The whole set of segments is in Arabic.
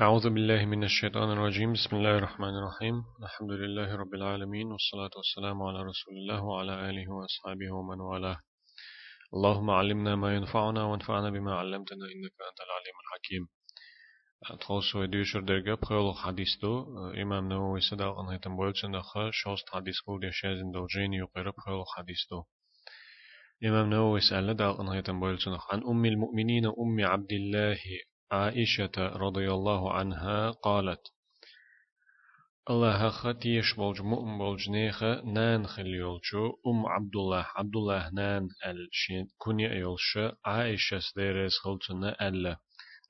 أعوذ بالله من الشيطان الرجيم. بسم الله الرحمن الرحيم. الحمد لله رب العالمين والصلاة والسلام على رسول الله وعلى آله وأصحابه ومن والاه. اللهم علمنا ما ينفعنا وانفعنا بما علمتنا إنك أنت العليم الحكيم. تخلص وديشر درجة بخيل حديث دو إمام نووي صدق أن هيتم بولتن أخا شوست حديث قول يشازن دو جين يقر بخيل حديث دو إمام نووي سأل دال أن هيتم بولتن عن أم المؤمنين أم عبد الله عائشة رضي الله عنها قالت الله ختيش بولج مؤمن بولج نيخة نان خليولشو أم عبد الله عبد الله نان الشين كوني أيولش عائشة سديرس خلتنا ألا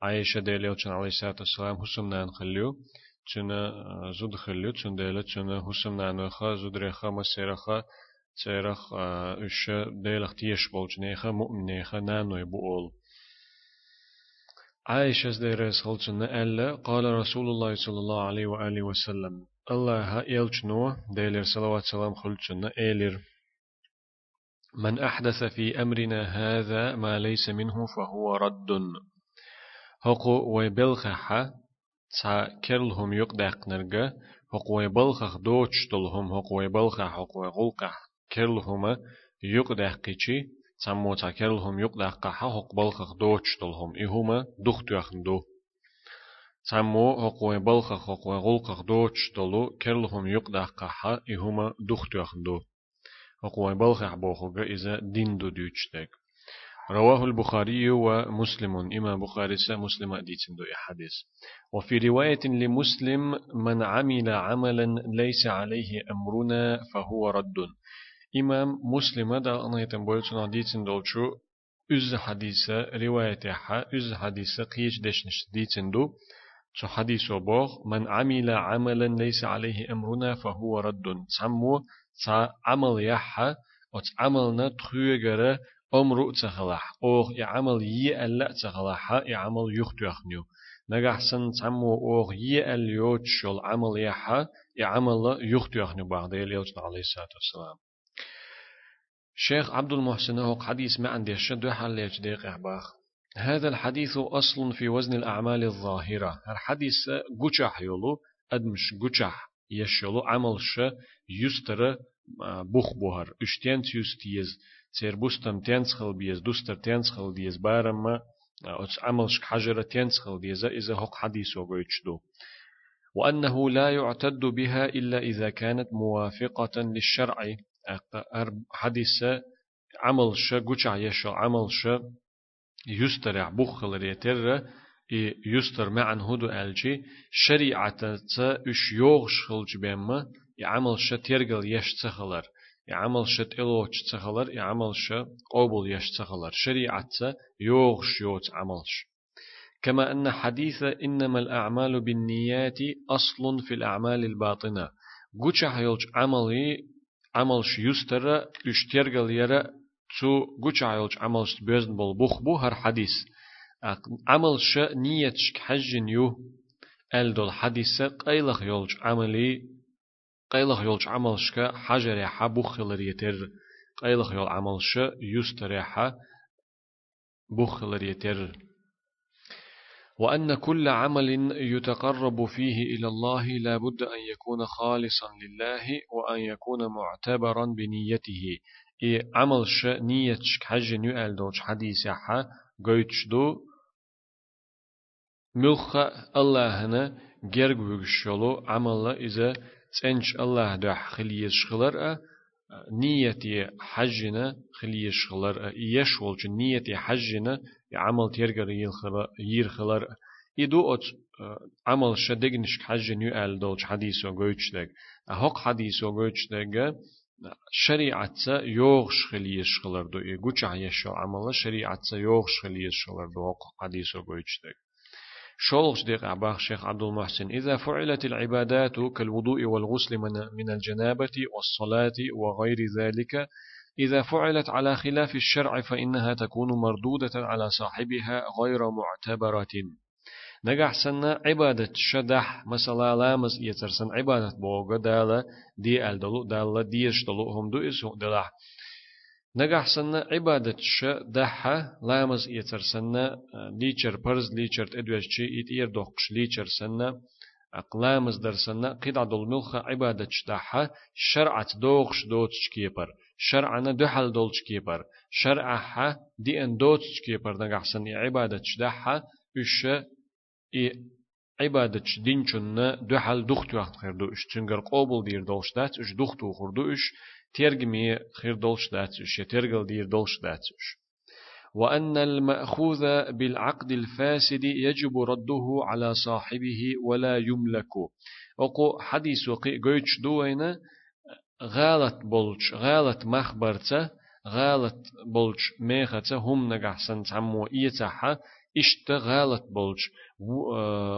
عائشة ديليوشن عليه الصلاة والسلام حسم نان خليو تنا زود خليو تن ديلة تنا حسم نان خا زود رخا مسيرخا تيرخ اش ديلخ تيش بولج نيخة مؤمن نيخة نانو يبقول عائشة ديرس خلصنا ألا قال رسول الله صلى الله عليه وآله وسلم. الله يلجنو ديلر صلوات سلام خلصنا إيلر من أحدث في أمرنا هذا ما ليس منه فهو رد. هقو ويبلخح تا كرلهم يقدق نرجع هقو ويبلخخ دوتش دلهم هقو ويبلخح هقو ويغلقح كرلهم يقدق قيشي سمو تاكلهم يقلق قحا هق بلخخ دوش دلهم إهما دخت يخندو سمو هقوي بلخخ هقوي غلقخ دوش دلو كرلهم يقلق قحا إهما دخت يخندو هقوي بلخخ بوخوغ إذا دين دو ديوشتك رواه البخاري ومسلم إما بخاري مسلم أديتن دو حديث وفي رواية لمسلم من عمل عملا ليس عليه أمرنا فهو رد. إمام مسلم دا أنا يتنبول ديتن دولشو üz hadise rivayet ha üz hadise qiyic deşniş ditsindu şu hadis o boğ men amila amelen leysa aleyhi emruna fehuve raddun sammu sa amal yaha o amalna txüye göre omru tsahalah oğ ya amal yi alla tsahalah ya amal yuhtu yakhniu nagahsan sammu oğ yi el yoç yol amal yaha ya amal yuhtu yakhniu bağda el yolçun aleyhissalatu vesselam شيخ عبد المحسن هو حديث ما عندي دو حل ديق إحباخ هذا الحديث أصل في وزن الأعمال الظاهرة. الحديث قجح يولو أدمش قجح يشيلو عمل ش يستر بوخ بوهر. اشتين تيستيز تير بوستم تنسخل بيز دوستر تنسخل ديز بارما أتس عمل شك حجرة تنسخل ديز إذا هو حديث وقويتشدو وأنه لا يعتد بها إلا إذا كانت موافقة للشرع. حديث عمل ش قوشع يشو عمل ش يسترع بخل ريتر يستر معا هدو ألجي شريعة تا إش يوغش خلج بيما يعمل ش تيرغل يش تخلر يعمل ش تلوش تخلر يعمل ش قبول يش تخلر شريعة يوغش يوت عملش كما أن حديث إنما الأعمال بالنيات أصل في الأعمال الباطنة. قوشع يلج عملي عملش يستر اشترغل يرى تو قوش عيلش عملش بيزن بول بوخ بو هر حديث عملش نيتش حجن يو ال دول حديث قيلخ يولش عملي قيلخ يولش عملش حجر يحا بوخلر يتر قيلخ يول عملش يستر يحا بوخلر يتر وأن كل عمل يتقرب فيه إلى الله لا بد أن يكون خالصا لله وأن يكون معتبرا بنيته. إي عمل ش نية حج نيؤل دوش حديث يحا قيتش دو ملخ الله هنا جرق بيشلو عمل إذا تنش الله دح خليش خلر نيتي حجنا خليش خلر يشولش نيتي حجنا عمل تيرجر ير خلر يدو أت عمل شدقنش حج نيو آل دولش حديث وغوش دق هق حديث وغوش دق شريعة يوغش خليش خلر دو. يغوش عيشو عمل شريعة يوغش خليش خلر دو. حديث وغوش دق شولغش ديق عباخ شيخ عبد المحسن. إذا فعلت العبادات كالوضوء والغسل من الجنابة والصلاة وغير ذلك إذا فعلت على خلاف الشرع فإنها تكون مردودة على صاحبها غير معتبرة. نجح سنة عبادة شدح مثلا لامس يترسن عبادة بوغا دالا دي ألدلو دالا ديش دلو دو إسو دلح. نجح سنة عبادة ش دحة لامز يتر سنة ليچر برز ليچر ادوش شي يتير دوقش ليچر سنة أقلامز در سنة قطع دول ملخة عبادة دحة شرعت دوقش دوتش كيبر شرعنا دحل دولش كيبر شرعها دي ان دوتش كيبر نجح سنة عبادة دحة üş i ibadet dinçunna duhal duhtu xirdu üş çüngür qobul dir dolşdat üş duhtu xurdu üş tergimi xir dolşdat üş tergil dir dolşdat üş وأن المأخوذ بالعقد الفاسد يجب رده على صاحبه ولا يملك. وقو حديث وقي قيتش دوينة غالت بولش غالت مخبرته غالت بولش ميخته هم نجحسن تعمو إيتاحة إشت غالط بولج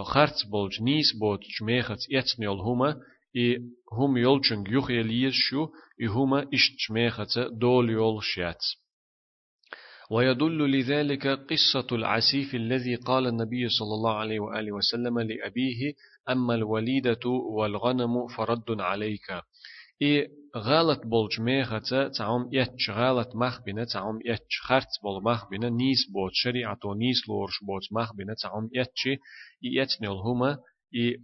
خرط بولج نيس بوتش ميخت يتنيول هما هم يولچنگ يخ يليز شو إي هما إشت ميخت دول يول شيات ويدل لذلك قصة العسيف الذي قال النبي صلى الله عليه وآله وسلم لأبيه أما الوليدة والغنم فرد عليك إي غلط بولج ميخة تعم يتش غلط مخ بنا تعم يتش خرت بول نيس بوت شريعتو نيس لورش بوت مخ بنا تعم يتش يتنيل هما إي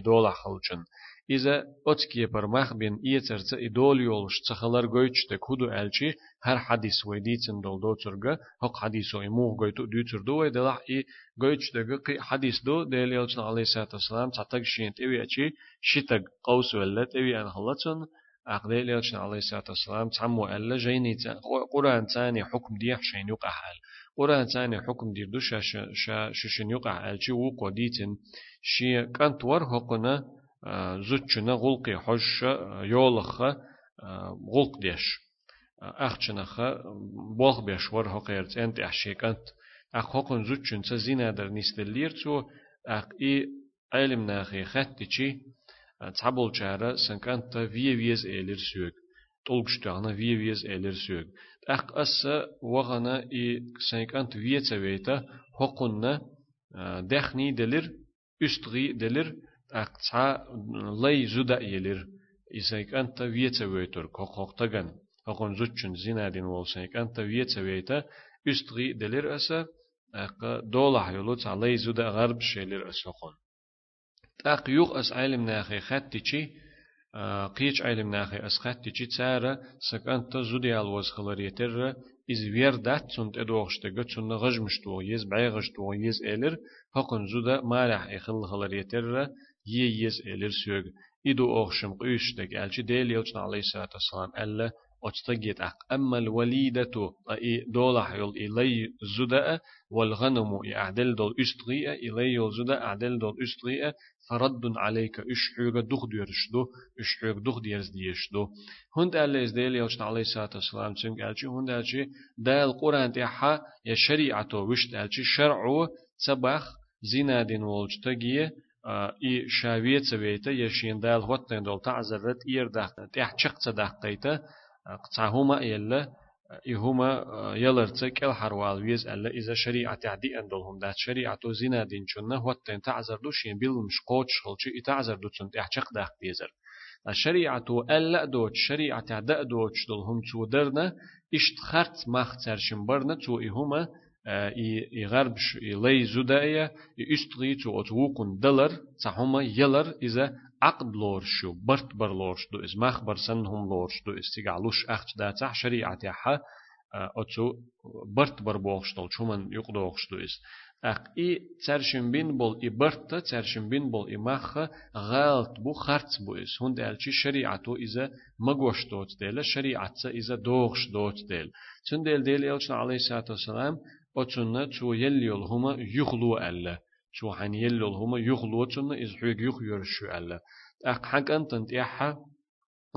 دولا خلچن إذا أتكي برمخ بين إيترت إدول يولش تخلر قويتش تكودو ألشي هر حديث ويديتن دول دو ترغا هق حديثو إموه قويتو دو تردو ويدلح إي قويتش دقا قي حديث دو ديل يلچن عليه الصلاة والسلام تعتق شين تيوي أشي شتق قوس ولا تيوي أن خلطن أقديل يلچن عليه الصلاة والسلام تعمو ألا جيني قرآن تاني حكم ديح شين يقع حال قرآن تاني حكم دير دو شاشن يقع ألشي وقو ديتن شي كانت ور حقنا زوتشنا غلقي حش يولخ غلق ديش أخشنخ بوخ بيش ور هقيرت أنت أحشيك أنت أخ هقن زوتشن تزينا در نستلير تو أخ إي علم ناخي خطتشي تعبول شارة سنكانت في فيز إيلر سيوك تولغشتاغنا في فيز إيلر سيوك أخ أس وغنا إي سنكانت في تسويتا هقنا دخني دلر üstri delir أقطع لي زودا يلير إسايك أنت ويتا ويتر كوكوك تغن. أقون زوتشن زينادين والسايك أنت ويتا ويتا أستغي دلير أسا أق دولا حيولو تعلي زودا غرب شيلير أسلقون أق يوغ أس علم ناخي خاتيشي قيش علم ناخي أس خاتيشي تسارة سك أنت زودي الوز خلريتر إز وير دات سنت إدوغشتغ تسن غجمشتو يز بعيغشتو يز إلر هقن زودا مالح إخل خلريتر يه يز إلر سيوغ إدو أغشم قيشتك ألشي ديل يلچن عليه الصلاة والسلام ألا أتتجيت أق أما الوليدة أي دولح يل إلي زداء والغنم أعدل دول أستغيء إلي يل زداء أعدل دول أستغيء فرد عليك أشحوغ دخ ديرشدو أشحوغ دخ ديرز ديشدو هند ألا إز ديل يلچن عليه الصلاة والسلام تنك ألشي هند ألشي دال قرآن تيحا يا شريعته وشت ألشي شرعو تبخ زينادين والجتگيه إي شاوية سويتا يشين دال هوتن دول تعزرت إير داخت تيح چق داختيتا قطعهما يلا إهما يلرت كل حروال ويز ألا إذا شريعة تعدي أندلهم دات شريعة زنا دين شنا هوتن تعزر دوشين بيل مش قوتش خلشي تعزر دوتن چق داخت بيزر الشريعة ألا دوت شريعة تعدأ دوتش دلهم تو درنا إشت خرت مخ ترشم برنا تو إهما i garbš i lej zudaja i istri tu ot wukun عقد لورشو برت بر لورشدو إز مخبر سنهم لورشدو إز تيجعلوش أخت دا تح شريعة يحا أتو برت بر بوخشتل شومن يقدوخشدو إز. أق إي ترشم بين بول إي برت ترشم بين بول إي مخ غالت بو خرت بو إز. هند ألشي شريعتو إذا مغوش دوت ديل شريعة إذا دوغش دوت ديل تنديل ديل إلشنا عليه الصلاة والسلام أتشنا شو يليول هما يخلو ألا. شو حن يليول هما يخلو أتشنا إز حيق يخ يرشو ألا. أق حق أنت أنت إحا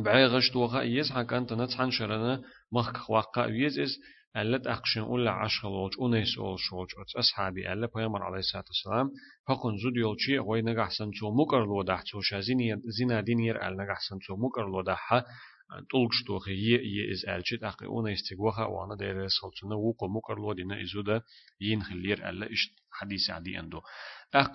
بعي غشت وغا إيز حق أنت نتحن شرنا مخ وقا إيز إز ألت أقشن أولا عشق لوج أونيس أول شوج أتس أصحابي ألا. بيامر عليه الصلاة والسلام فقن زود يولشي غوي نجحسن تو مكر لو دح تو شازين زنا دينير أل نجحسن تو مكر لو تولغشتوخ يه يه إز ألشت أقي أونا استجوها وأنا دير سلطنا وقو مكر لو دينا إزودا ين خلير ألا إشت حديث عدي أندو أق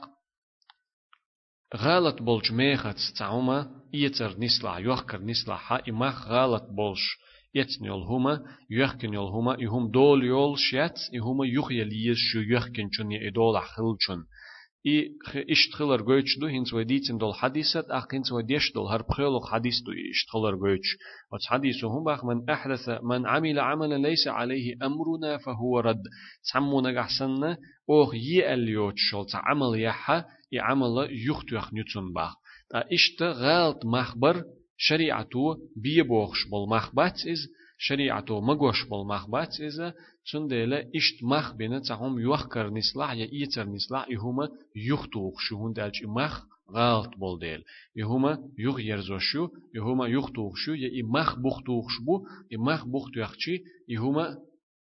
غلط بولش ميخت تعوما يتر نسلا يوخر نسلا حا إماخ غلط بولش يتن يول هما يوخكن يول هما يهم دول يول شيات يهما يخيل يش يوخكن چون يدول خل چون и иштхылар гойчду хинц вадицин дол хадисат ах хинц вадеш дол хар пхэлу хадис ду иштхылар гойч от хадису хум бах ман ахдаса ман амила амала лейса алейхи амруна фа хуа рад цаммуна гахсанна ох е аллиот шол ца амал яха и амала юхт юх нюцун бах та ишта галт махбар шариату бие бохш бол махбат из مگوش بول مخبات إذا تندلا إشت مخ بينا تهم يوخكر نسلع يا إيتر نسلع يهما يختوخ شهون دالج مخ غلط بول ديل يهما يغ يرزوشو يهما يختوخشو يا إمخ بختوخشبو إمخ بختوخشي يهما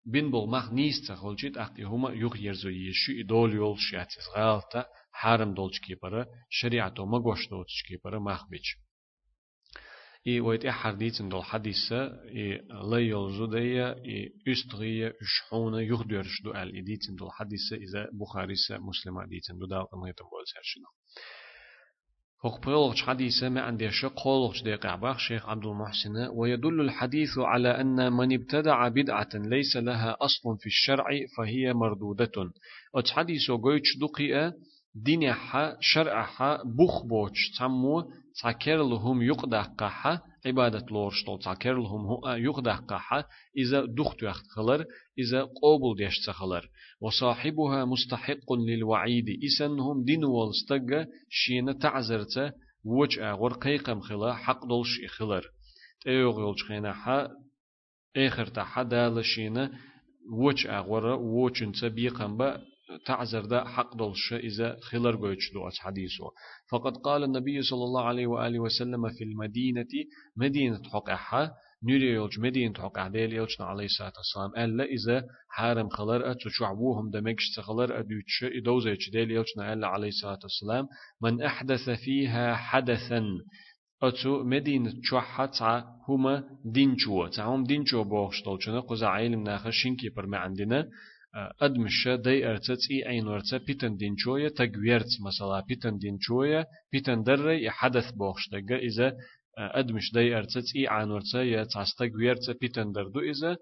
بين بول مخ نيس تخولجيت أخت يهما يغ يرزو يشو إدول يول شياتيز غلطة حرم دولج كيبرا شريعتو مگوش دولج كيبرا مخ بيش и ويت حديث دول حديثة إي لا يلزودية إي أستغية أشحونة يخدرش دو آل إديت دول حديثة إذا بخاري مسلم إديت دو دال ما يتبول سرشنا فوق بيولغش حديثة ما عندي شق قولغش ديق عباخ شيخ عبد المحسن ويدل الحديث على أن من ابتدع بدعة ليس لها أصل في الشرع فهي مردودة. أت حديث وقويتش دقيقة دينها شرعها بوخ بوش تمو تاكر لهم يقدقها عبادة لورشتول تاكر لهم هو يقدقها إذا دخت يختخلر إذا قوبل ديشتخلر وصاحبها مستحق للوعيد إسنهم دين والستق شين تعزرت وج أغور قيقم خلا حق دولش إخلر تيوغ يولش خينا حا آخر تحا دالشينا وج أغور وجنت بيقم با تعذر ده حق دلش إذا خلر قويتش دو حديثه فقد قال النبي صلى الله عليه وآله وسلم في المدينة مدينة حقها نوري يولج مدينة حق عديل يولجنا عليه الصلاة والسلام ألا إذا حارم خلر أتو شعبوهم دمكش تخلر أدوتش إدوزيش ديل يولجنا ألا عليه الصلاة والسلام من أحدث فيها حدثا أتو مدينة شوحة هما دينشو تعهم دينشو بوغشتول چنا قزا علم ناخر شنكي برمي عندنا أدمشة دي أرتت إي أين ورتا بيتن دين شوية تقويرت مثلا بيتن دين شوية بيتن دري حدث بوخش دقا إذا أدمش دي أرتت إي عن ورتا يتعس تقويرت بيتن دردو إذا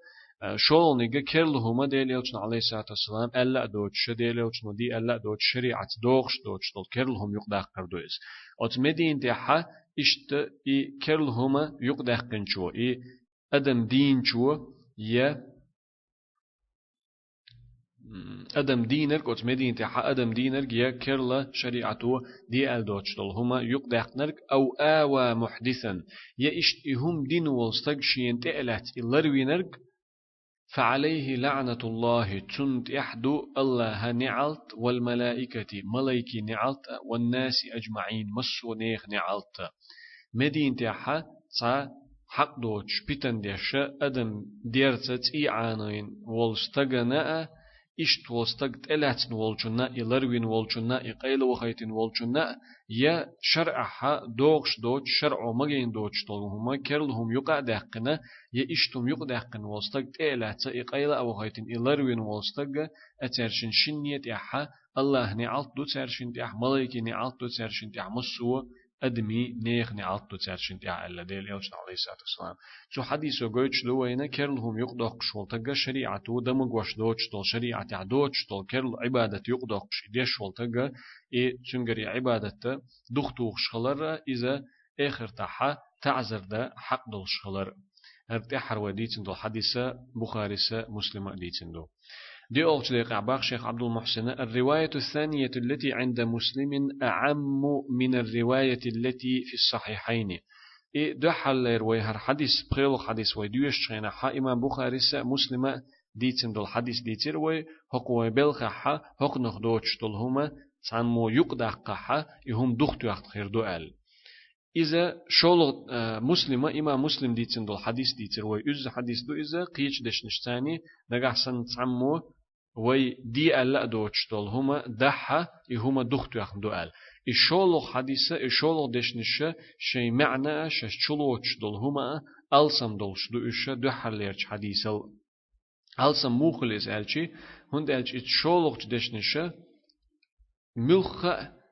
شول نيجا كيرل هما ديل يلچن عليه الصلاة والسلام ألا دوتش ديل يلچن دي ألا دوتش شريعة دوخش دوتش دول كيرل هم يقدق قردو إز أت مدين دي حا إشت إي كيرل هما يقدق قنشو إي أدم دين شو يه أدم دينر قوت مدينة تحا أدم دينر يا كرلا شريعته دي ألدوتشتل هما يقدقنرك أو آوى محدثا. يا إشتهم دين والستقشين تألت إلروينرك فعليه لعنة الله تنت يحدو الله نعلت والملائكة ملايكي نعلت والناس أجمعين مسو نيخ نعلت. مدينة تحا حق دوتش بيتن ديش أدم ديرتت إيعانين والستقناء إشت وستق تلاتن والجنة إلروين والجنة إقيل وخيتن والجنة يا شرعها دوغش دوش شرع مجين دوش طولهما كرلهم يقع دقنا يا إشتم يقع دقن وستق تلات إقيل أو خيتن إلروين والستق أترشن شنية يحا الله نعلت دو ترشن تيح ملايكي نعلت دو ترشن تيح مسوه أدمي نيخ نعطو تسرشن تاع إلا ديل يوشن عليه الصلاة والسلام شو حديث وقويتش دو وينا كرلهم يقدق شول تقا شريعة دمق وش دوش تول شريعة تاع دوش تول كرل عبادة يقدق ديش شول تقا. إي تنقري عبادة دختوخ شخلر إذا آخر تاعها تعزر دا حق دول شخلر. ارتاح وديتن دو حديثة بخاري مسلمة ديتن دو دي أولش قعباق شيخ عبد المحسن. الرواية الثانية التي عند مسلم أعم من الرواية التي في الصحيحين. إيه دو حل روي هر حديث بخيل حديث ويدوش شخينا حا إمام بخاري مسلمة ديتم دول حديث ديتر وي هقوي بلخ حا هق نخدوش دول هما تان مو يقدق حا يهم دخت وقت خير دو أل. إذا شول مسلمة إمام مسلم ديتن دول حديث ديتر وي إز حديث دو إذا قيش دش نشتاني نجحسن تعمو وي دي ألا دوتش دول هما دحا هما دختو يخن دوال إشولو حديثة إشولو دشنشة شي معنى شش چلوش دول هما ألسم دولش دو إشة دو حرليرش حديثة. ألسم موخليز ألشي هند ألش إتشولو دشنشة ملخة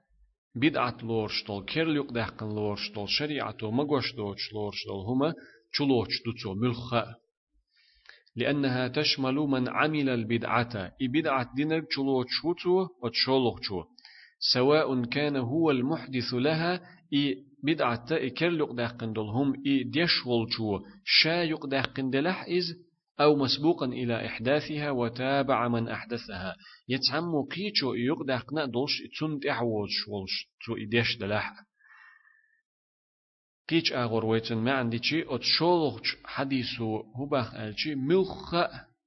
بدعة لورشتول كيرليق دهقن لورشتول شريعة مغوش دوش لورشتول هما چلوش دوتو ملخا لأنها تشمل من عمل البدعة بدعة دينر چلوش وتو وتشولوخ سواء كان هو المحدث لها إي بدعة إي كيرليق دهقن هم إي شو شا يقدهقن دلح إز أو مسبوقا إلى إحداثها وتابع من أحدثها. يتعمو قيتشو يقدهقنا دولش تون تعوش ولش تو إديش دلح قيتش أغور ويتن ما عندي شي أتشولغ حديثو هباخ ألشي ملخ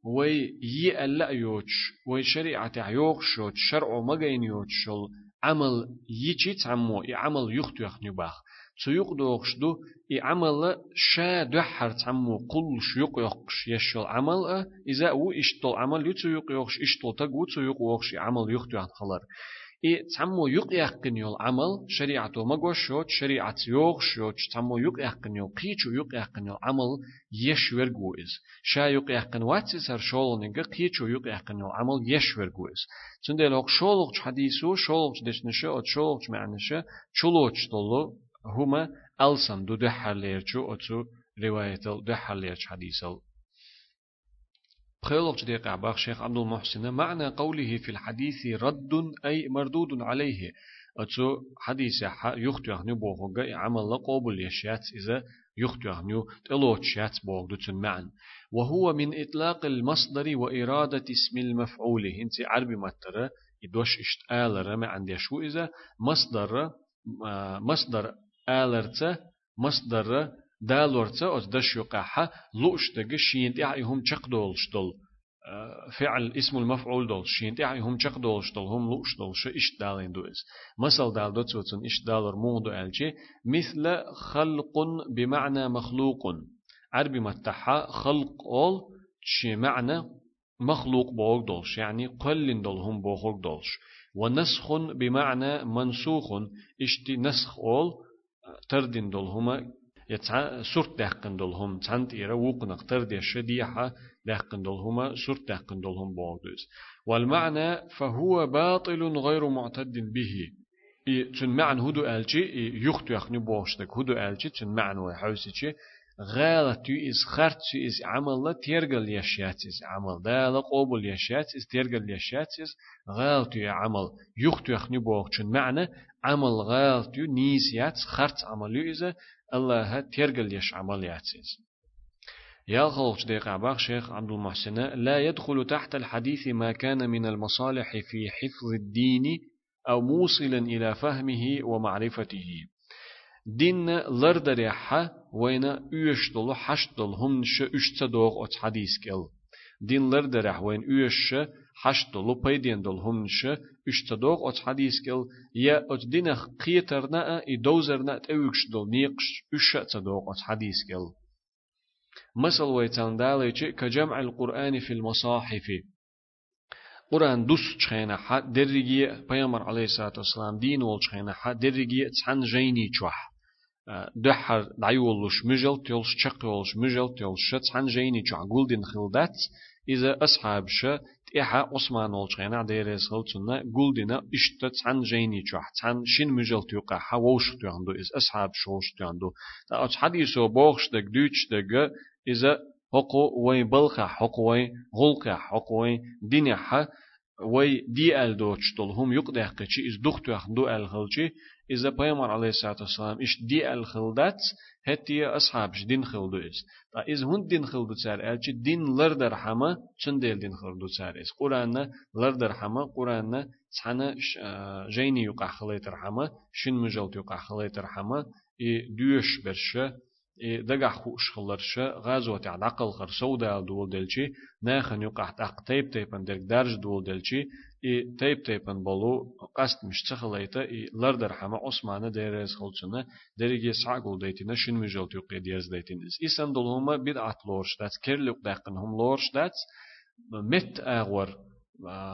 وي يي ألا يوتش وي شريعة يوخشوت شرع مغين يوتشل عمل يجي تعمو عمل يختو يخني باخ. تسويق دوغش دو إي عمل شا دحر تعمو قل شيوق يقش يشل عمل إذا هو إشتل عمل يتسويق يقش إشتل تقو تسويق وقش عمل يختو خلر إي تعمو يق يقن يول عمل شريعة ما قوشوت شريعة يوغ شوت تعمو يق يقن يول قيچو يق يقن يول عمل يش ورغو إز شا يق يقن واتس سر شول نينغ قيچو يق يقن يول عمل يش ورغو إز تندل هوق شولغ حديثو شولغ دشنشه أو شولغ معنشه شلوچ دولو هما ألسن دو دحر ليرچو أتو رواية دحر ليرچ حديثو بخيلوش ديق عباق شيخ عبد المحسن معنى قوله في الحديث رد أي مردود عليه. أتو حديث يختو يخنو بوغوغا عمل قبول يشيات إذا يختو يخنو تلوتشيات بوغدو معن. وهو من إطلاق المصدر وإرادة اسم المفعول. انت عربي متر يدوش إشت آلر ما عندي شو إذا؟ مصدر مصدر آلرت مصدر دالورتا أز دش يقاحة دق شين تيع هم چق دولش دول فعل اسم المفعول دول شين تيع هم چق دولش دول هم لوش دول شو إش دالين دو إس مثل دال دو تسوتن إش دالر مو دو ألجي مثل خلق بمعنى مخلوق عربي متحا خلق أول شي معنى مخلوق بوغ دولش يعني قلن دول هم بوغ دولش ونسخ بمعنى منسوخ اشتي نسخ أول تردين دول هما يتع سورت دهقن دول هم تانت إيرا وقنق تردي شديحة دهقن دول هما سورت دهقن دول هم بوغدوز. والمعنى فهو باطل غير معتد به. تن معنى هدو ألجي يختو يخني بوغشتك. هدو ألجي تن معنى وحوسي غالة إز خرت إز عمل لا تيرجل يشيات إز عمل. دا لا قبول يشيات إز تيرجل يشيات إز غالة عمل. يختو يخني بوغشن معنى؟ عمل غالة نيسيات خرت عمل إذا الله تيرجل يش عمليات يا خلق دقيقة باق شيخ عبد المحسن لا يدخل تحت الحديث ما كان من المصالح في حفظ الدين أو موصلا إلى فهمه ومعرفته. دين لردريحة وين يشتل حشتل هم ش اشتدوغ ات حديث كل دين لردريح وين يش حشتل بيدين دل هم ش اشتدوغ ات حديث كل يا ات دين قيترنا اي دوزرنا تأوكش دل نيقش اشتدوغ ات حديث كل مثل ويتان دالي كجمع القرآن في المصاحف. قرآن دوس تشخينا حد درجي بيامر عليه الصلاة والسلام دين وول تشخينا حد درجي تسعن جيني تشوح دحر دعيولش مجل تيولش تشقيولش مجل تيولش تسعن جيني تشوح قول دين خلدات إذا أصحاب شا تيحا عثمان والشغينا ديريس خلطنا قول دينا إشتا تسعن جيني تشوح تسعن شين مجل تيوقع حووش تيوندو إذ أصحاب شوش تيوندو. تا أتش حديثو بوخش دك دوش دك إذا حقو وين بلخا حقو وين غلقا حقو وين دينيحا وي دي ال دوتش طول هم يقدح قشي إز دختو يخدو ال خلشي إذا بيامر عليه الصلاة والسلام إش دي ال خلدات هتي أصحابش دين خلدو إز تا إز هون دين خلدو تسار ألشي دين لردر حما چن ديل دين خلدو تسار إز قرآن لردر حما قرآن تحنا جيني يقع خليتر حما شن مجلت يقع خليتر حما إي دوش برشه دقع خوش خلرش غازو تاع عقل خر سودا دول دلشي ناخن يقع تاق تيب تيبن درك درج دول دلشي بولو قست مش تخليتا اي لردر حما عثمانه ديرز خلچنا دريگي ساقول ديتنا شن مجول تيقي ديرز ديتين اس اسن دول هما بدعت لورش دات كيرلوك داقن هم لورش دات مت اغور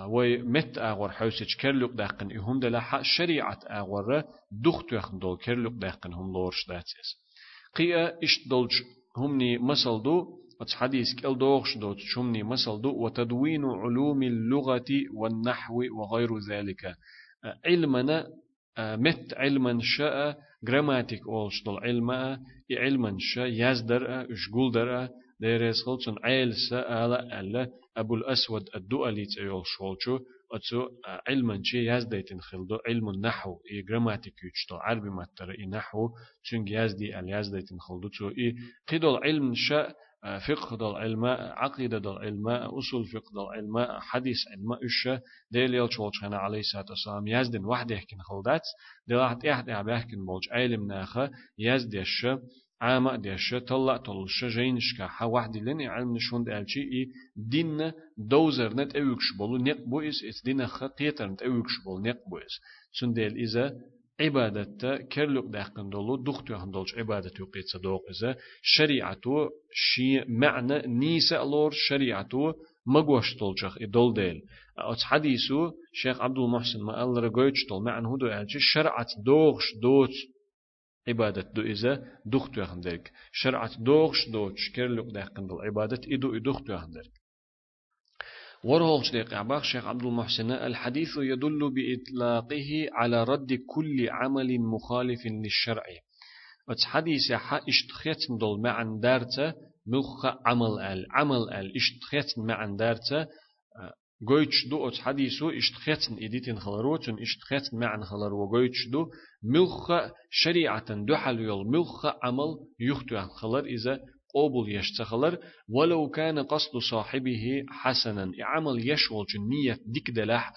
وي مت اغور حوسج كيرلوك داقن هم دلا شريعه اغور دخت يخن دول كيرلوك داقن هم لورش دات قيا إش دولج همني مسل دو أتس حديث كل دوغش دو تشمني مسل دو وتدوين علوم اللغة والنحو وغير ذلك علمنا مت علما شاء جراماتيك أولش دول علما علما شاء يزدر أشغول در ديرس خلصن عيل سألا ألا أبو الأسود الدؤلي تيول شولشو أتو علما شي يزديتن خلدو علم النحو إي جراماتيك يجتو عربي متر إي نحو تشنج يزدي ال يزديتن خلدو تو إي قدول علم شاء فقه دل علماء عقيدة دل علماء أصول فقه دل علماء حديث علماء إيش ديل يلش والشنا عليه الصلاة والسلام يزدن واحد يحكي خلدات ديل واحد يحد يحكي بولج علم ناخة يزدش عامة ديش طلع طلش جينشكا حا واحد لين علم نشون دالشي إي دين دوزر نت أوكش بولو نق بويس إس دين خ قيتر نت أوكش بول نق بويس سن ديل إذا داخن دولو دختو هن دولش عبادة يقيت صدوق إذا شريعتو شي معنى نيسا لور شريعتو مغوش تولجخ إدول ديل. أتس حديثو شيخ عبد المحسن ما قال رجويتش تول معنى هدو ألجي شرعت دوغش دوت عبادة دو إذا دختو هن ديك شرعت دوغش دوتش كرلوك داخن دول عبادة إدو إدوختو هن ديق عباق شيخ عبد المحسن. الحديث يدل بإطلاقه على رد كل عمل مخالف للشرع. وتس حديث حا اشتخيت دول معن دارتا مخ عمل ال عمل ال اشتخيت معن دارتا قويتش دو ات حديثو اشتخيتن إديتن خلروتن اشتخيتن معن خلرو قويتش دو ملخ شريعة دو يول ملخ عمل يختو خلر إذا قبول يشتخلر ولو كان قصد صاحبه حسنا. عمل يشغل نية ديك دلح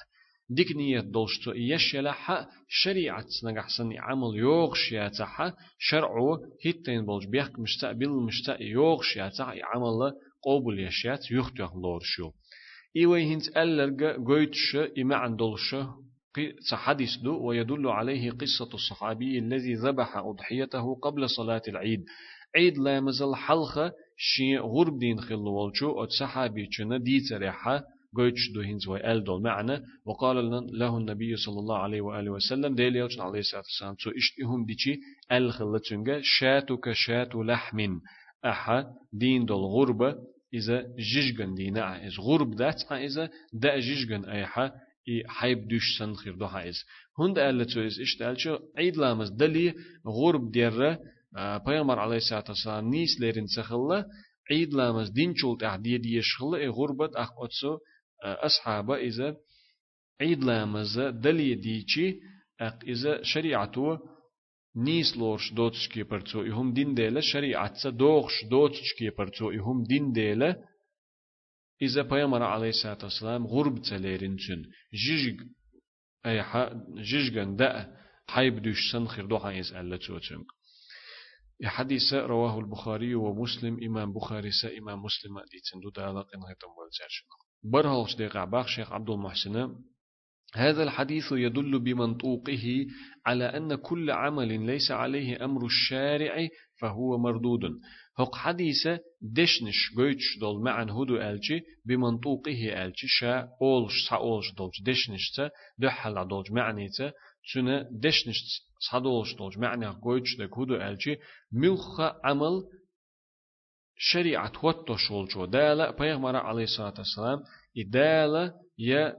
ديك نية دولشتو يشلح شريعة نجحسن عمل يوغش ياتح شرعو هيتين بولج بيحك مستقبل مشتا يوغش ياتح عمل قبول يشيات يختيخ لورشو إيوه هنت ألرق قويتش إما عن دولش حديث دو ويدل عليه قصة الصحابي الذي ذبح أضحيته قبل صلاة العيد. عيد لا مزل حلقة شي غرب دين خلو والشو أت صحابي چنا دي تريحة قويتش دو هنز ويال دول معنا وقال له النبي صلى الله عليه وآله وسلم ديل يلچن عليه الصلاة والسلام تو اشتهم ديشي الخلة شاتك شات لحم أحا دين دول غربة إذا جيجن دينا إذا غرب دات إذا دا جيجن أيحا إي حيب دوش سنخير دو حيز هند قال تو إز إشتالشو عيد لامز دلي غرب ديرة پیامبر علیه الصلاة والسلام نیس لرین سخله عيد لامز دين شولت أحدية دي شخلة غربت أخ أتسو أصحابه إذا عيد لامز دلي ديشي أق إذا شريعته نيس لورش دوتشكي برتو يهم دين ديلا شريعة دوغش دوتشكي برتو يهم دين ديلا إذا بيامر عليه الصلاة والسلام غرب تليرين جن جيج أي حا جيجن دا حيب دوش سنخير دوحا يسأل لتوتنك حديث رواه البخاري ومسلم إمام بخاري سا إمام مسلم دي تندو دالق إن هيتم والجرشن برهوش دي قعباق شيخ عبد المحسن. هذا الحديث يدل بمنطوقه على أن كل عمل ليس عليه أمر الشارع فهو مردود. هق حديث دشنش قويتش دول معن هدو ألجي بمنطوقه ألجي شا أولش سا أولش دولج دشنش تا دحل دولج معني تا سنة دشنش صدولش دولج معنى قويتش دك هدو ألجي ملخ عمل شريعة وطو شولجو دالة بيغمرة عليه الصلاة والسلام إدالة يا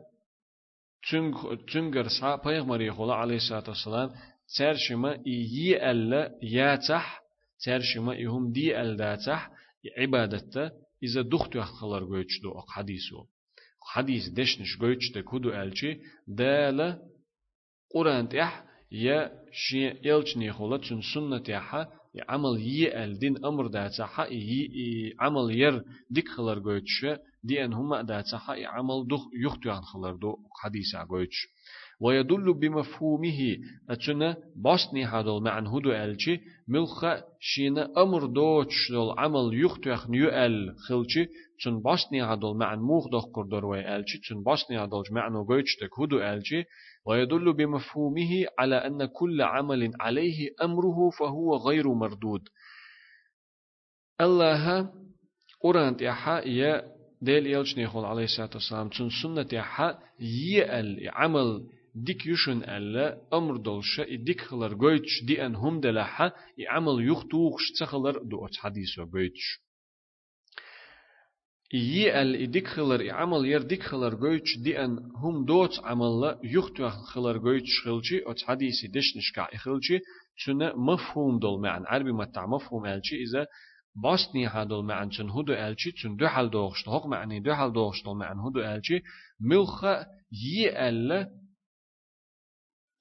تنجر سا بيغمرة يقول عليه الصلاة والسلام ترشما إيي ألا ياتح ترشما إهم دي ألداتح عبادته إذا دختو أخلر قويتش دو حديثو حديث دشنش قويتش دك هدو ألجي دالة قرآن تح يا شي يلچني خولا تشن سنة يحا عمل يي ألدين أمر دا يي عمل ير ديك خلر قويتش دي أن هما دا تحا عمل دخ يختو عن خلر دو حديث قويتش ويدل بمفهومه أتنا باسني هذا معنى هدو ألشي ملخ شينا أمر دوتش دول عمل يختو يخن يؤل خلشي تن باسني هذا معنى موخ دخ كردور وي ألشي تن باسني هذا معنى قويتش تك هدو ألشي ويدل بمفهومه على أن كل عمل عليه أمره فهو غير مردود. الله قرآن تيحا يا ديل يلش نيخول عليه الصلاة والسلام تن سنة تيحا يأل عمل ديك يشن ألا أمر دولشا ديك خلر قويتش دي أن هم دلحا عمل يختوخش تخلر دو حديث وقويتش يال إديك خلر عمل ير ديك خلر جويتش دي أن هم دوت عمل يختو خلر جويتش خلشي أو حديث دش نشكع خلشي تنا مفهوم دول معن عربي متع مفهوم ألشي إذا باستني هادول معن تن هدو ألشي تن دو حال دوغش هق معني دو حال دوغش دول معن هدو ألشي ملخ يال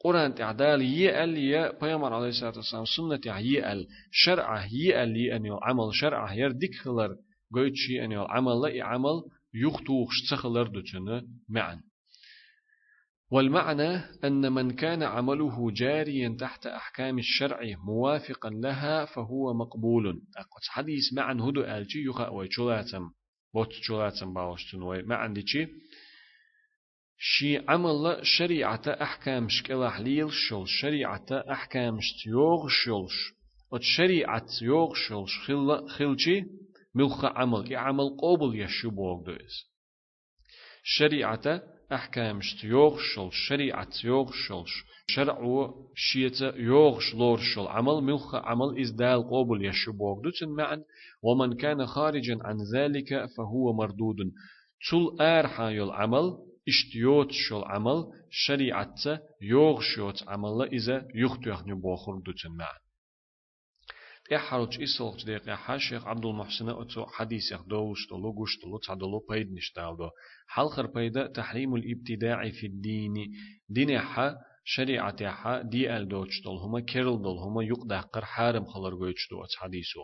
قرآن تعدال يال يا بيامر عليه الصلاة والسلام سنة يال شرع يال أن عمل شرع ير ديك خلر قويتشي أن العمل عمل يختوخ تخلر دتنا معا والمعنى أن من كان عمله جاريا تحت أحكام الشرع موافقا لها فهو مقبول أقوى حديث معا هدو ألجي يخا ويشولاتم بوت شولاتم باوشتن وي معا ديشي شي عمل شريعة أحكام شكلا حليل شل شريعة أحكام شتيوغ شلش وشريعة يوغ شلش خل خلشي ملخ عمل كي عمل قبل يشبوك دويس. شريعة أحكام شتيوغ شل شريعة يوغ شلش شرع شيت يوغ شلور شل عمل ملخ عمل إزدال قبل يشبوك دوتن معا. ومن كان خارجا عن ذلك فهو مردود. تل آرحا يل عمل اشتيوت شل عمل شريعة يوغ شوت عمل إذا يختيخ نبوخر دوتن معا. إحرج إسلق دقيقة حاشيخ عبد المحسن أتو حديث يخدوش دلو قوش دلو بيد نشتاو دو حلخر بيدا تحريم الابتداع في الدين دين حا شريعة حا دي أل دوش دل هما كيرل دل هما يقدقر حارم خلر قوش دو حديثو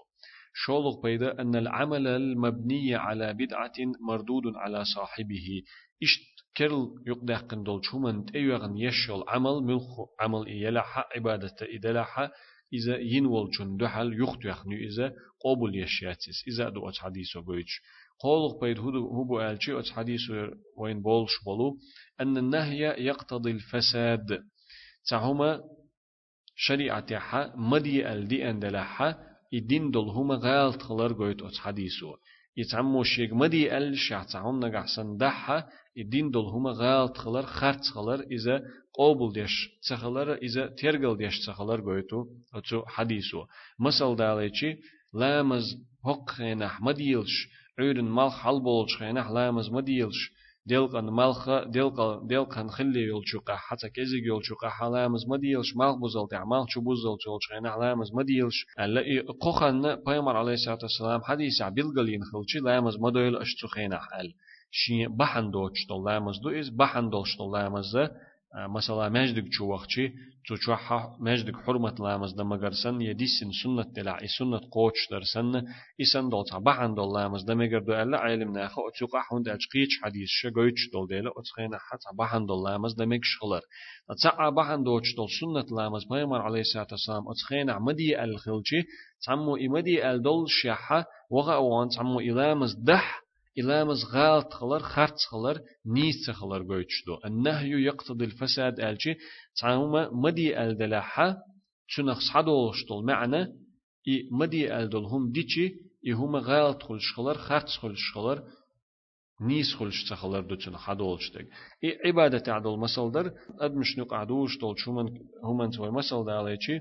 شولق بيدا أن العمل المبني على بدعة مردود على صاحبه إشت كرل يقدقن دول شومن تأيوغن يشل عمل ملخ عمل إيلا عبادة إدلا إذا ينول چون دحل يخت يخنو إذا قبول يشياتيس إذا دو أتش حديثو بيش قولق بيد هبو ألشي أتش حديثو وين بولش بولو أن النهي يقتضي الفساد. تعهما شريعة حا مدي ألدي أندلحا الدين دول هما غالت خلر قويت أتش حديثو يتعمو شيك مدي ال شعتهم نقحسن دحا الدين دول هما غالت خلر خرت خلر إذا قوبل ديش تخلر إذا ترجل ديش تخلر قويتو أتو حديثو مثل داليتشي لامز حق خينح مديلش عيرن مال حل بولش خينح لامز مديلش ديلقن مالخ ديلق ديلقن خلي يولشوقا حتى كيزي يولشوقا حلامز مديلش مال بوزل تاع مال شو بوزل تولش خينح لامز مديلش ألا قخن بيمر عليه الصلاة والسلام حديث عبيل قلين خلشي لامز مديل أشتو خينح أل شي بحن دوتش تو لامز دو إز بحن دوش مثلا مجدك شو وقتي تو شو مجدك حرمة لامز دم مجرسن يديسن سنة تلع سنة قوتش درسن إسن دول تبعن دول لامز دم مجر دو ألا علم ناخو أتوقع هند أجقيش حديث شجويتش دول ديلا أتخينا حتى بعن دول لامز دم مجش خلر تسعى بعن دوتش دول سنة لامز بيمر عليه الصلاة والسلام أتخينا مدي الخلشي تعمو إمدي الدول شاحة وغا وان تعمو إلامز دح إلامز غالط خلر خرط خلر نيس خلر قويتشدو النهي يقتضي الفساد ألشي تعاوما مدي ألدلاحة شنخ صحدولشتول معنى إي مدي الدلهم ديشي إي هما غالط خلش خلر خرط خلش خلر نيس خلش تخلر دوتشن حدولشتك إي عبادة عدول مسلدر أدمش نقعدوش دول شومن هما توي مسل داليشي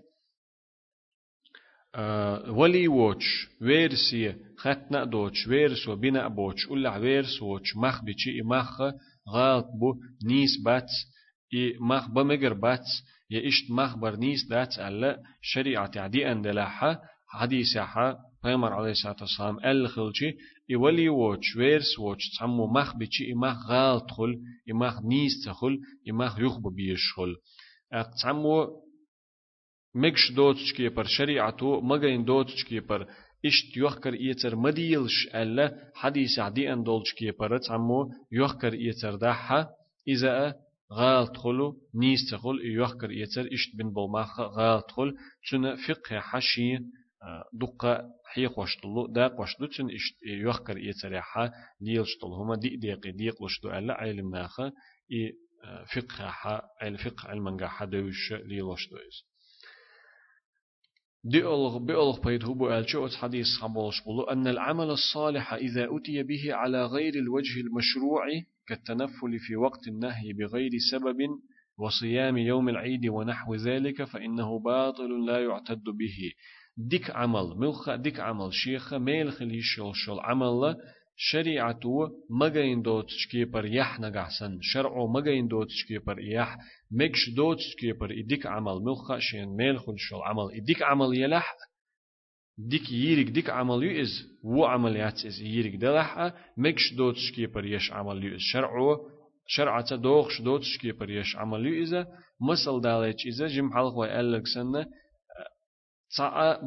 ولي ووتش ويرسي ختنأ دوتش ويرس وبناء بوتش ولا ويرس ووتش مخ بيشي مخ غالط بو نيس بات إي مخ بمجر بات يا إشت مخ بر نيس دات ألا شريعة عدي أندلاحة حديث حا پیغمبر علیه الصلاة والسلام أل خلچی ای ولی وچ ویرس وچ تمو مخ بچی ای مخ غالط خل ای مخ نیست خل ای مخ یخ ببیش خل. اق تمو مكش دوتشكي بر شريعتو مغين دوتشكي بر إشت يوخكر إيتر مديلش ألا حديث عدي أن دولشكي برت عمو يوخكر إيتر داحا إذا غال تخلو نيس تخل يوخكر إيتر إشت بن بالماخ غال تخل تنا فقه حشي دقة حيق وشتلو داق وشتلو تن إشت يوخكر إيتر يحا ليلشتل هما دي ديق ديق وشتلو ألا علم ناخا إي فقه حا الفقه علمنغا حدوش ليلوشتلو إيس بيولغ بيد هو الجوت حديث حبولش بلو أن العمل الصالح إذا أتي به على غير الوجه المشروع كالتنفل في وقت النهي بغير سبب وصيام يوم العيد ونحو ذلك فإنه باطل لا يعتد به. ديك عمل ملخ ديك عمل شيخ ميل خليش شل عمل شريعة مغين دوت شكيبر يح نغحسن شرع مغين دوت شكيبر يح. مكش دوت شكيبر إديك عمل ملخا شين ميل خلشل عمل إديك عمل يلح. ديك ييرك ديك عمل يؤز. و عمليات إز ييرك دلح. مكش دوت شكيبر يش عمل يؤز. شرع شرعة دوغش دوت شكيبر يش عمل يؤز. مسل داليش إذا جم حلق ويألق سنة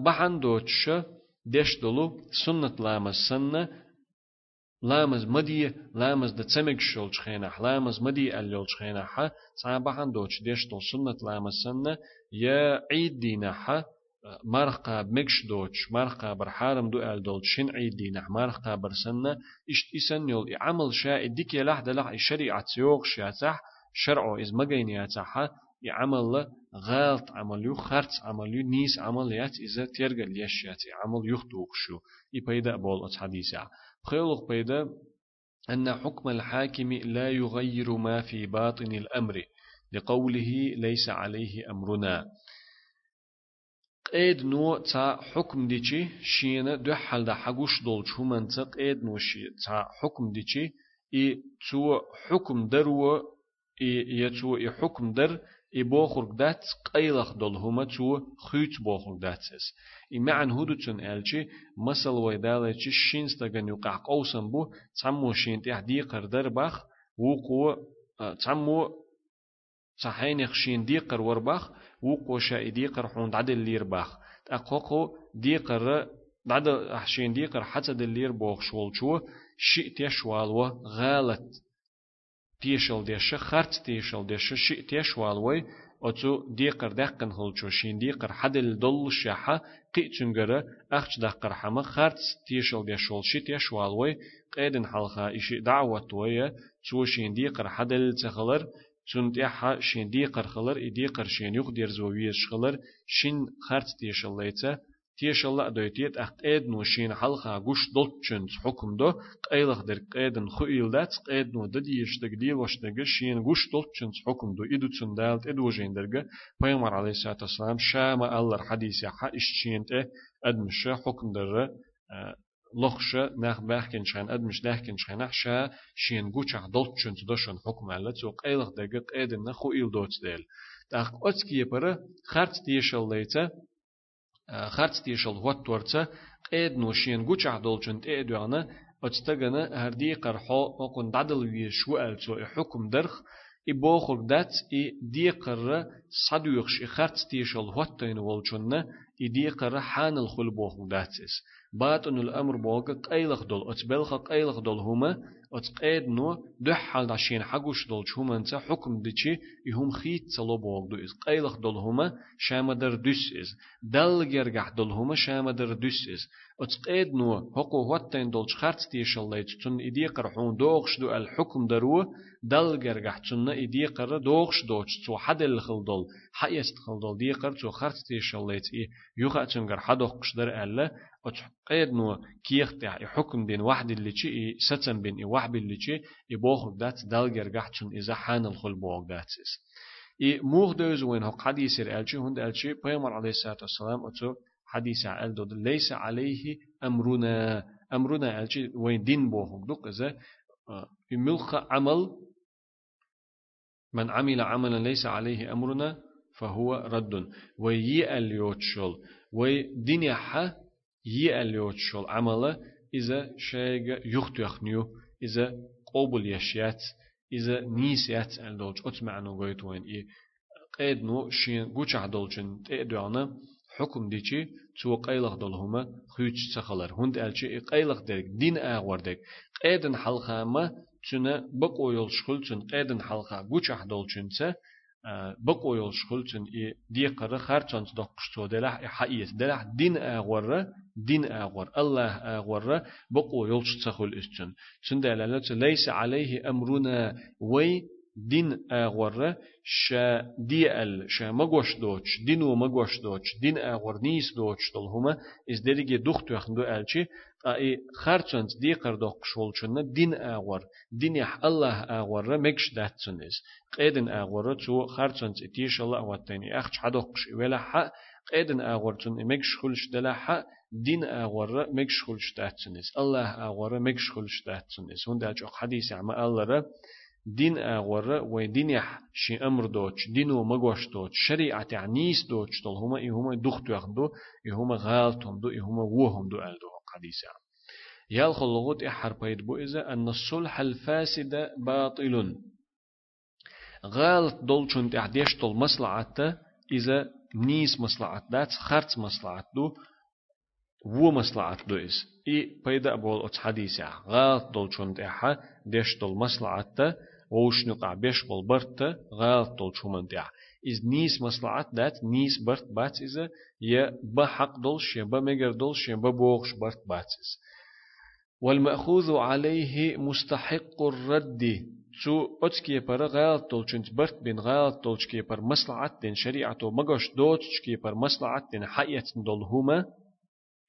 بحن دوتش. ديش دلو. سنة لامس سنة لامز مدي لامز د تسمك شول شخينا لامز مدي اللول شخينا ح صابحان دوش ديش دول سنة لامز سنة يا عيد دينا ح مرقا بمكش دوش مرقا برحارم دو ال دول شن عيد دينا مرقا برسنة اشت اسن يول عمل شاء ديك يلح دلح الشريعة يوغ شاتح شرعو از مغين ياتح يعمل غلط عمل يو خرط عمل يو نيس عمليات إذا تيرجل يشياتي عمل يخطوق شو يبيدا بول أتحديثا خيلق بيدا أن حكم الحاكم لا يغير ما في باطن الأمر لقوله ليس عليه أمرنا. قيد نو تا حكم ديشي شينا دو حال دا حقوش دول شو منطق قيد نو شي تا حكم ديشي إي تو حكم درو إي يتو إي حكم در إي بوخرق دات قيلخ دول هما تو خيط بوخرق داتس إي معن هدو تون ألچي مسل ويدالچي شينس دغن يقع قوسن بو تسمو شين تيح دي قردر بخ وقو تسمو صحين خشين دي قر وربخ وقو شا دي قر حون عدل لير بخ. اقوقو دي قر بعد حشين دي قر حتى دلير بوخ شول شو شئ تشوال غالت تيشل ديش خرت تيشل ديش شئ تيشوال وي أتو ديقر دقن هلچو شين ديقر حدل دل شاحة قي تنجرة أخش دقر حما خرت تيشل ديشول شي تيشوالوي قيدن حلقة إشي دعوة ويا تو شين ديقر حدل تخلر تون تيحا شين ديقر خلر إديقر شين يخ دير زوويش خلر شين خرت تيشل ليتا تيش الله دويتيت أخت إيد نوشين حلقة قوش دلتشن حكم دو قيلخ در قيدن خيل دات قيد نو دديش دقديل وش دقش شين قوش دلتشن حكم دو إدو تسن دالت إدو جين درقة بيمر عليه الصلاة والسلام شاما الله الحديث يحا إشتشين تيه أدمش حكم در لخش نخ بحكن شان أدمش دحكن شان شا شين قوش دلتشن تدشن حكم الله تو قيلخ دقة قيدن نخو إل دوت ديل تاق أتكي يبرا خرط تيشل ليتا خرط تيشل هوت تورتا قيد نوشين قوش عدولشن تيدوانا أتستغنا هردي قرحو دادل ويشو ألتو حكم درخ إبوخر دات إي دي قرر صدوخش إخرت تيشل هوتين والشن إي دي قرر حان الخل بوخر داتس بات أن الأمر بوغ قيلخ دول أتبلخ قيلخ دول هما أتقيد نو دح حال داشين حقوش دول شو انت حكم ديشي يهم خيت صلو بوغ دو إز قيلخ دول هما شام در دس إز دل جرجح دول هما شام در دس إز أتقيد نو حقو هوتين دول شخرت تيشل ليت تن إدي قرحون دوغش دو الحكم درو دل جرجح تن إدي قر دوغش دوش تو حد الخل دول حيست خل دول دي قر تو خرت تيشل ليت إيه يوغا تنجر حدوقش در ألا قيد نو كيخ تاع حكم بين واحد اللي شيء ستن بين اللي شيء يبوخ دات دالجر قحتشن إذا حان الخل بوغ داتس إي موغ دوز وين هو حديث الألشي هند الألشي بيمر عليه الصلاة والسلام أتو حديث عال دود ليس عليه أمرنا أمرنا ألشي وين دين بوغ دوك إذا يملخ عمل من عمل عملا ليس عليه أمرنا فهو رد ويي اليوتشل وي حا يأليوت شول عمله إذا شيء يختيخنيو إذا قبول يشيات إذا نيسيات الدولج أتمعنو قويت وين إيه قيد نو شين قوش عدولجن تأدوانا حكم ديشي تو قيلق دولهما خيوش سخلر. هند ألشي قيلق ديك دين آغور ديك. قيدن حلقة ما تنا بقو يلشخل تن قيدن حلقة قوش عدولجن سه بقويل شخلتن إي دي قرر خارجان تدقشتو دلح حقيقة دلح دين أغورة دين أغور الله أغورة بقويل شتخل إستن سندلالة ليس عليه أمرنا وي دين أغورة شا دي ال شا مغوش دوش دينو مغوش دوش دين أغور نيس دوش هما إز دريجي دختو يخندو ألشي أي خرچنت دي قردوق شولچن دين آغور دين يح الله اغور مكش داتسنز قيدن اغور تو خرچنت تيش الله واتني اخ حدوق ولا ح قيدن آغورتون مكش خلش دلاحة دين آغورة مكش خلش تاتسنس الله آغورة مكش خلش تاتسنس هون داج حديث عما الله دين آغورة ودين يح شي أمر دوتش دينو مغوش دوتش شريعة عنيس دوتش طول هما إهما دخت يخدو إهما غالتهم دو إهما وهم دو ألدو. حديث عما يالخل لغوت إحر بيد بو إذا أن الصلح الفاسد باطل. غالت دول چون تعديش دول مصلحة إذا نيس مصلحة دات خرط مصلحة دو و مصلحة دو إز. إي بيدا بول أتس حديثة غالت دول چون تعها ديش دول مصلحة ووش نقع بيش بول برت غالت دول چون تعها إز نيس مصلحة دات نيس برت بات إذا يا بحق دولش يا بمجر دولش يا ببوغش برت بات إذا والمأخوذ عليه مستحق الرد. شو أتكي بر غالط تولشنت برت بين غالط تولشكي بر مصلحة دين شريعة مغش دوتشكي بر مصلحة دين حقية دول هما.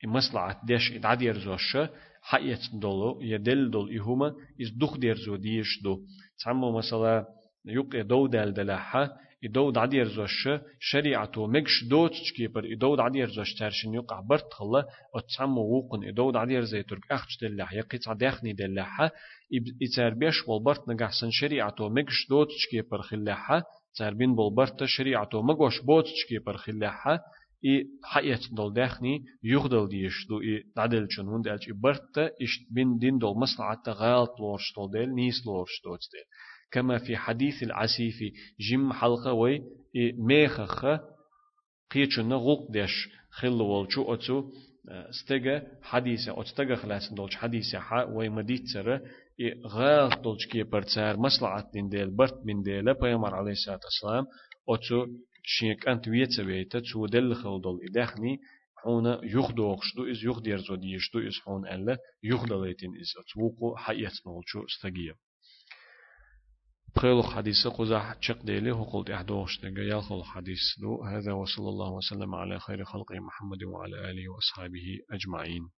مصلحة ديش إدعاد يرزوش حقية دولو يدل دول إهما إز دخ ديرزو ديش دو. تعمو مثلا يقي دو دال دلاحة. إدود عدير زوش شريعته مكش دوت تشكيبر إدود عدير زوش ترشن يقع برت خلا أتسمى ووقن إدود عدير زي ترك أخش دلح يقيت عداخني دلحة إتار بيش والبرت نجحسن شريعته مكش دوت تشكيبر خلاحة تربين بالبرت شريعته مقوش بوت تشكيبر خلاحة إي حقيقة دول داخني يغدل ديش دو إي دعدل چون هون دالش إي برت إش بين دين دول مصلحة غالط لورش دول ديل لورش دوت ديل كما في حديث العسيف جم حلقة وي ميخخ قيتشنا غوق ديش خلو والشو أتو استجا حديثة أتستجا خلاص دولش حديثة حا وي مديت سر غال دولش كي برتسار مصلحة دين ديل برت من ديل بيامر عليه الصلاة والسلام أتو شيك أنت ويتسا بيتا تو دل خل دول إدخني حونا يخدو أخشدو إز يخدير زوديشدو إز حون ألا يخدليتين إز أتوقو حيات نولشو استجيب بخيل حديث قزح تشق ديلي هو قلت أحدوش حديث دو هذا وصلى الله وسلم على خير خلق محمد وعلى آله وأصحابه أجمعين.